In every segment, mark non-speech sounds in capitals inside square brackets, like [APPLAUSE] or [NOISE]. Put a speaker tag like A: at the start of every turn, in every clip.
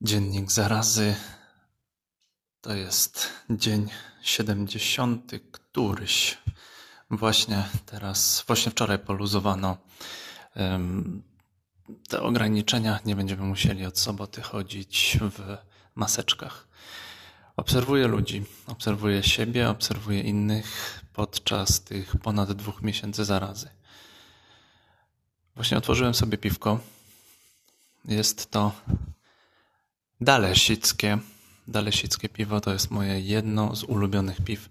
A: Dziennik zarazy to jest dzień 70 któryś. Właśnie teraz, właśnie wczoraj poluzowano um, te ograniczenia. Nie będziemy musieli od soboty chodzić w maseczkach. Obserwuję ludzi, obserwuję siebie, obserwuję innych podczas tych ponad dwóch miesięcy zarazy. Właśnie otworzyłem sobie piwko. Jest to Dalesickie. Dalesickie piwo to jest moje jedno z ulubionych piw.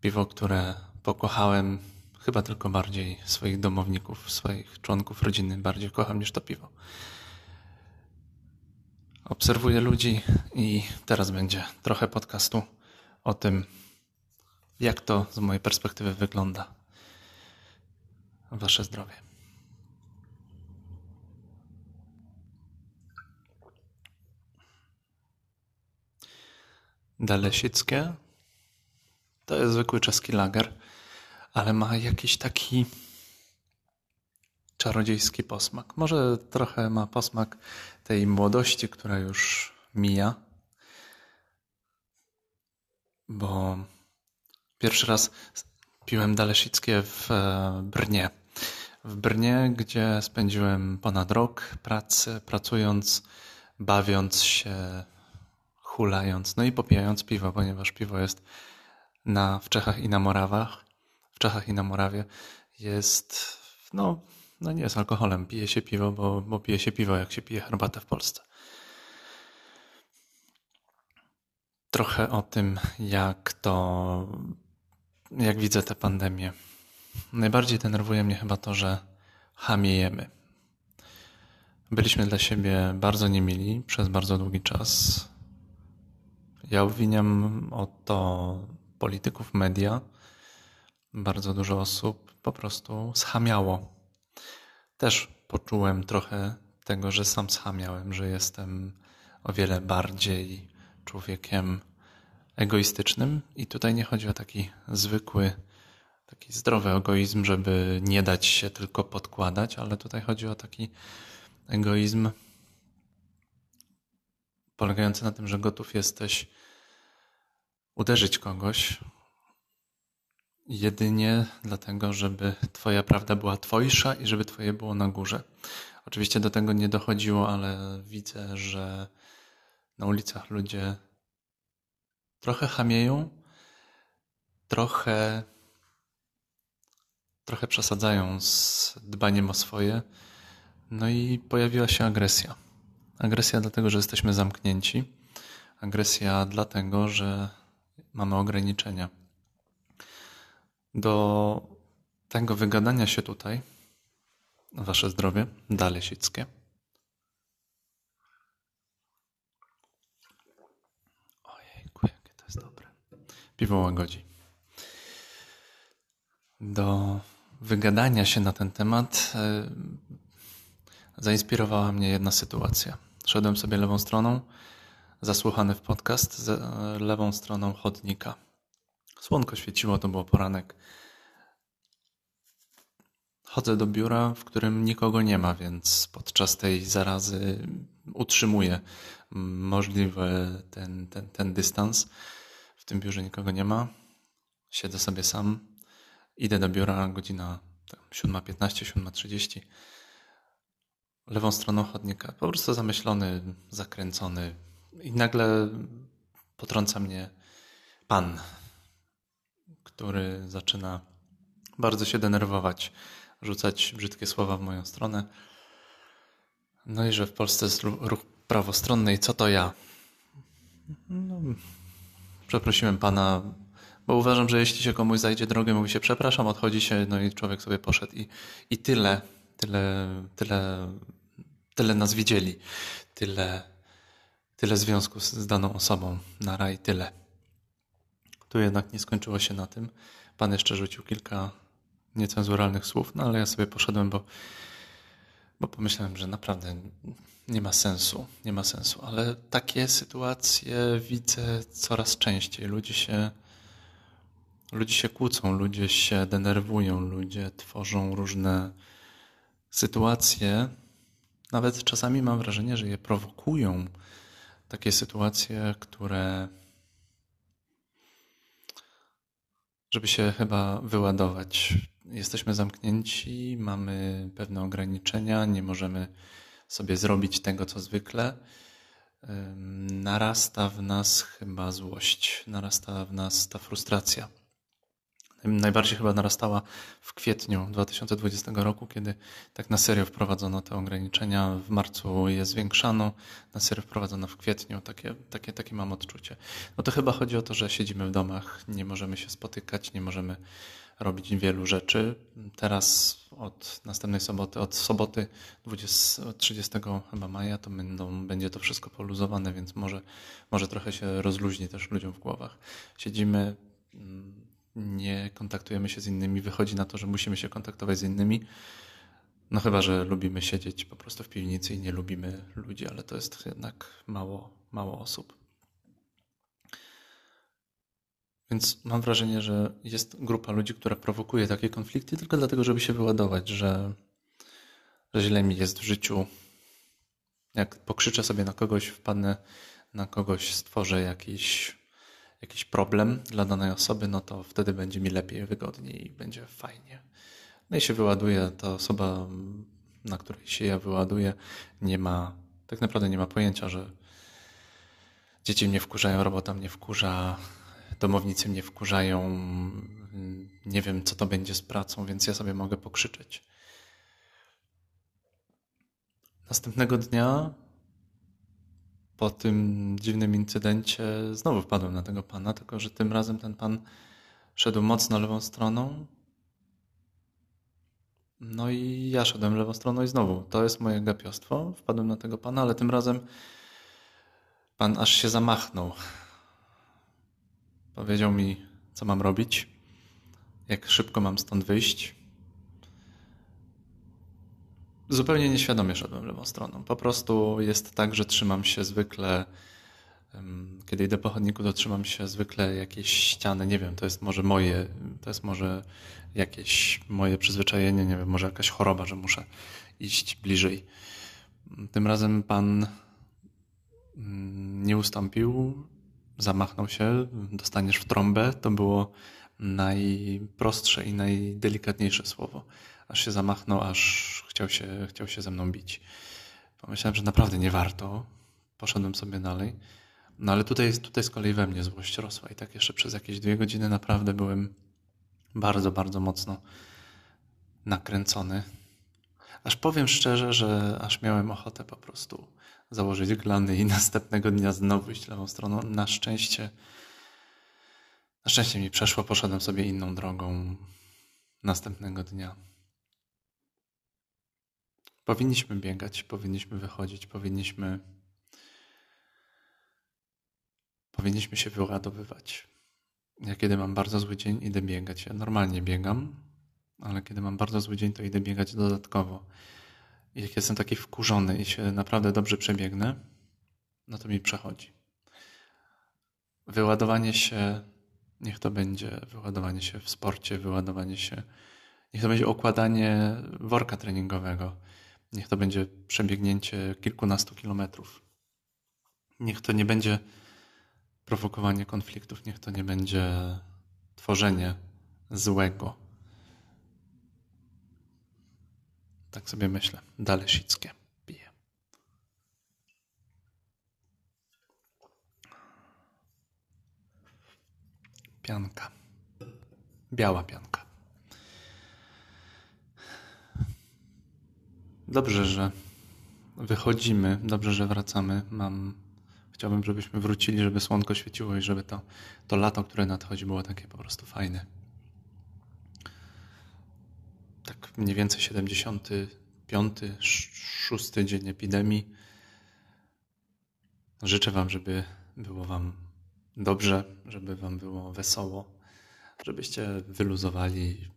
A: Piwo, które pokochałem chyba tylko bardziej swoich domowników, swoich członków rodziny bardziej kocham niż to piwo. Obserwuję ludzi i teraz będzie trochę podcastu o tym, jak to z mojej perspektywy wygląda. Wasze zdrowie. Dalesickie to jest zwykły czeski lager, ale ma jakiś taki czarodziejski posmak. Może trochę ma posmak tej młodości, która już mija, bo pierwszy raz piłem Dalesickie w e, Brnie. W Brnie, gdzie spędziłem ponad rok pracy, pracując, bawiąc się hulając, no i popijając piwo, ponieważ piwo jest na, w Czechach i na Morawach, w Czechach i na Morawie jest, no, no nie jest alkoholem, pije się piwo, bo, bo pije się piwo, jak się pije herbatę w Polsce. Trochę o tym, jak to, jak widzę tę pandemię. Najbardziej denerwuje mnie chyba to, że hamiejemy. Byliśmy dla siebie bardzo niemili przez bardzo długi czas. Ja obwiniam o to polityków media. Bardzo dużo osób po prostu schamiało. Też poczułem trochę tego, że sam schamiałem, że jestem o wiele bardziej człowiekiem egoistycznym. I tutaj nie chodzi o taki zwykły, taki zdrowy egoizm, żeby nie dać się tylko podkładać, ale tutaj chodzi o taki egoizm polegający na tym, że gotów jesteś uderzyć kogoś jedynie dlatego, żeby Twoja prawda była Twojsza i żeby Twoje było na górze. Oczywiście do tego nie dochodziło, ale widzę, że na ulicach ludzie trochę chamieją, trochę, trochę przesadzają z dbaniem o swoje. No i pojawiła się agresja. Agresja dlatego, że jesteśmy zamknięci. Agresja dlatego, że mamy ograniczenia. Do tego wygadania się tutaj, wasze zdrowie, dalej sickie. Ojejku, jakie to jest dobre. Piwo łagodzi. Do wygadania się na ten temat e, zainspirowała mnie jedna sytuacja. Szedłem sobie lewą stroną, zasłuchany w podcast z e, lewą stroną chodnika. Słonko świeciło, to był poranek. Chodzę do biura, w którym nikogo nie ma, więc podczas tej zarazy utrzymuję możliwy ten, ten, ten dystans. W tym biurze nikogo nie ma. Siedzę sobie sam. Idę do biura, godzina 7.15, 7.30. Lewą stroną chodnika. Po prostu zamyślony, zakręcony, i nagle potrąca mnie pan, który zaczyna bardzo się denerwować, rzucać brzydkie słowa w moją stronę. No i że w Polsce jest ruch prawostronny i co to ja? No, przeprosiłem pana, bo uważam, że jeśli się komuś zajdzie drogę, mówi się przepraszam, odchodzi się, no i człowiek sobie poszedł i, i tyle, tyle, tyle, tyle nas widzieli, tyle tyle związku z daną osobą, na raj tyle. Tu jednak nie skończyło się na tym. Pan jeszcze rzucił kilka niecenzuralnych słów, no ale ja sobie poszedłem, bo, bo pomyślałem, że naprawdę nie ma sensu, nie ma sensu. Ale takie sytuacje widzę coraz częściej. Ludzie się ludzie się kłócą, ludzie się denerwują, ludzie tworzą różne sytuacje. Nawet czasami mam wrażenie, że je prowokują. Takie sytuacje, które. Żeby się chyba wyładować. Jesteśmy zamknięci, mamy pewne ograniczenia, nie możemy sobie zrobić tego, co zwykle narasta w nas chyba złość, narasta w nas ta frustracja. Najbardziej chyba narastała w kwietniu 2020 roku, kiedy tak na serio wprowadzono te ograniczenia. W marcu je zwiększano, na serio wprowadzono w kwietniu. Takie, takie, takie mam odczucie. No to chyba chodzi o to, że siedzimy w domach, nie możemy się spotykać, nie możemy robić wielu rzeczy. Teraz od następnej soboty, od soboty 20, 30 chyba maja, to będą, będzie to wszystko poluzowane, więc może, może trochę się rozluźni też ludziom w głowach. Siedzimy, mm, nie kontaktujemy się z innymi, wychodzi na to, że musimy się kontaktować z innymi. No chyba, że lubimy siedzieć po prostu w piwnicy i nie lubimy ludzi, ale to jest jednak mało, mało osób. Więc mam wrażenie, że jest grupa ludzi, która prowokuje takie konflikty tylko dlatego, żeby się wyładować, że, że źle mi jest w życiu. Jak pokrzyczę sobie na kogoś, wpadnę na kogoś, stworzę jakiś, jakiś problem dla danej osoby, no to wtedy będzie mi lepiej, wygodniej i będzie fajnie. No i się wyładuje, ta osoba, na której się ja wyładuję, nie ma, tak naprawdę nie ma pojęcia, że dzieci mnie wkurzają, robota mnie wkurza, domownicy mnie wkurzają, nie wiem, co to będzie z pracą, więc ja sobie mogę pokrzyczeć. Następnego dnia, po tym dziwnym incydencie, znowu wpadłem na tego pana, tylko że tym razem ten pan szedł mocno lewą stroną. No i ja szedłem lewą stroną i znowu, to jest moje gapiostwo. Wpadłem na tego pana, ale tym razem pan aż się zamachnął Powiedział mi, co mam robić, jak szybko mam stąd wyjść. Zupełnie nieświadomie szedłem lewą stroną. Po prostu jest tak, że trzymam się zwykle, kiedy idę po chodniku, to trzymam się zwykle jakieś ściany. Nie wiem, to jest może moje, to jest może jakieś moje przyzwyczajenie, nie wiem, może jakaś choroba, że muszę iść bliżej. Tym razem pan mm, nie ustąpił, zamachnął się, dostaniesz w trąbę, to było najprostsze i najdelikatniejsze słowo. Aż się zamachnął, aż chciał się, chciał się ze mną bić. Pomyślałem, że naprawdę nie warto. Poszedłem sobie dalej. No ale tutaj, tutaj z kolei we mnie złość rosła i tak jeszcze przez jakieś dwie godziny naprawdę byłem bardzo, bardzo mocno nakręcony. Aż powiem szczerze, że aż miałem ochotę po prostu założyć glany i [LAUGHS] następnego dnia znowu iść lewą stroną. Na szczęście, na szczęście mi przeszło, poszedłem sobie inną drogą następnego dnia. Powinniśmy biegać, powinniśmy wychodzić, powinniśmy powinniśmy się wyładowywać. Ja kiedy mam bardzo zły dzień, idę biegać. Ja normalnie biegam, ale kiedy mam bardzo zły dzień, to idę biegać dodatkowo jak jestem taki wkurzony i się naprawdę dobrze przebiegnę, no to mi przechodzi. Wyładowanie się, niech to będzie wyładowanie się w sporcie, wyładowanie się, niech to będzie okładanie worka treningowego, niech to będzie przebiegnięcie kilkunastu kilometrów. Niech to nie będzie prowokowanie konfliktów, niech to nie będzie tworzenie złego Tak sobie myślę. Dalesickie piję. Pianka. Biała pianka. Dobrze, że wychodzimy, dobrze, że wracamy. Mam, chciałbym, żebyśmy wrócili, żeby słonko świeciło i żeby to, to lato, które nadchodzi, było takie po prostu fajne tak mniej więcej 75, 6 dzień epidemii. Życzę Wam, żeby było Wam dobrze, żeby Wam było wesoło, żebyście wyluzowali,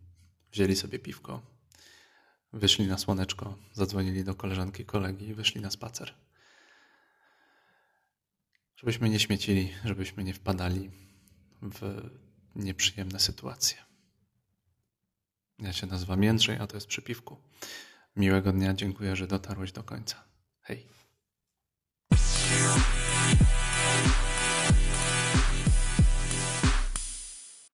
A: wzięli sobie piwko, wyszli na słoneczko, zadzwonili do koleżanki, kolegi i wyszli na spacer. Żebyśmy nie śmiecili, żebyśmy nie wpadali w nieprzyjemne sytuacje. Ja się nazywam Jędrzej, a to jest przypiwku. Miłego dnia, dziękuję, że dotarłeś do końca. Hej.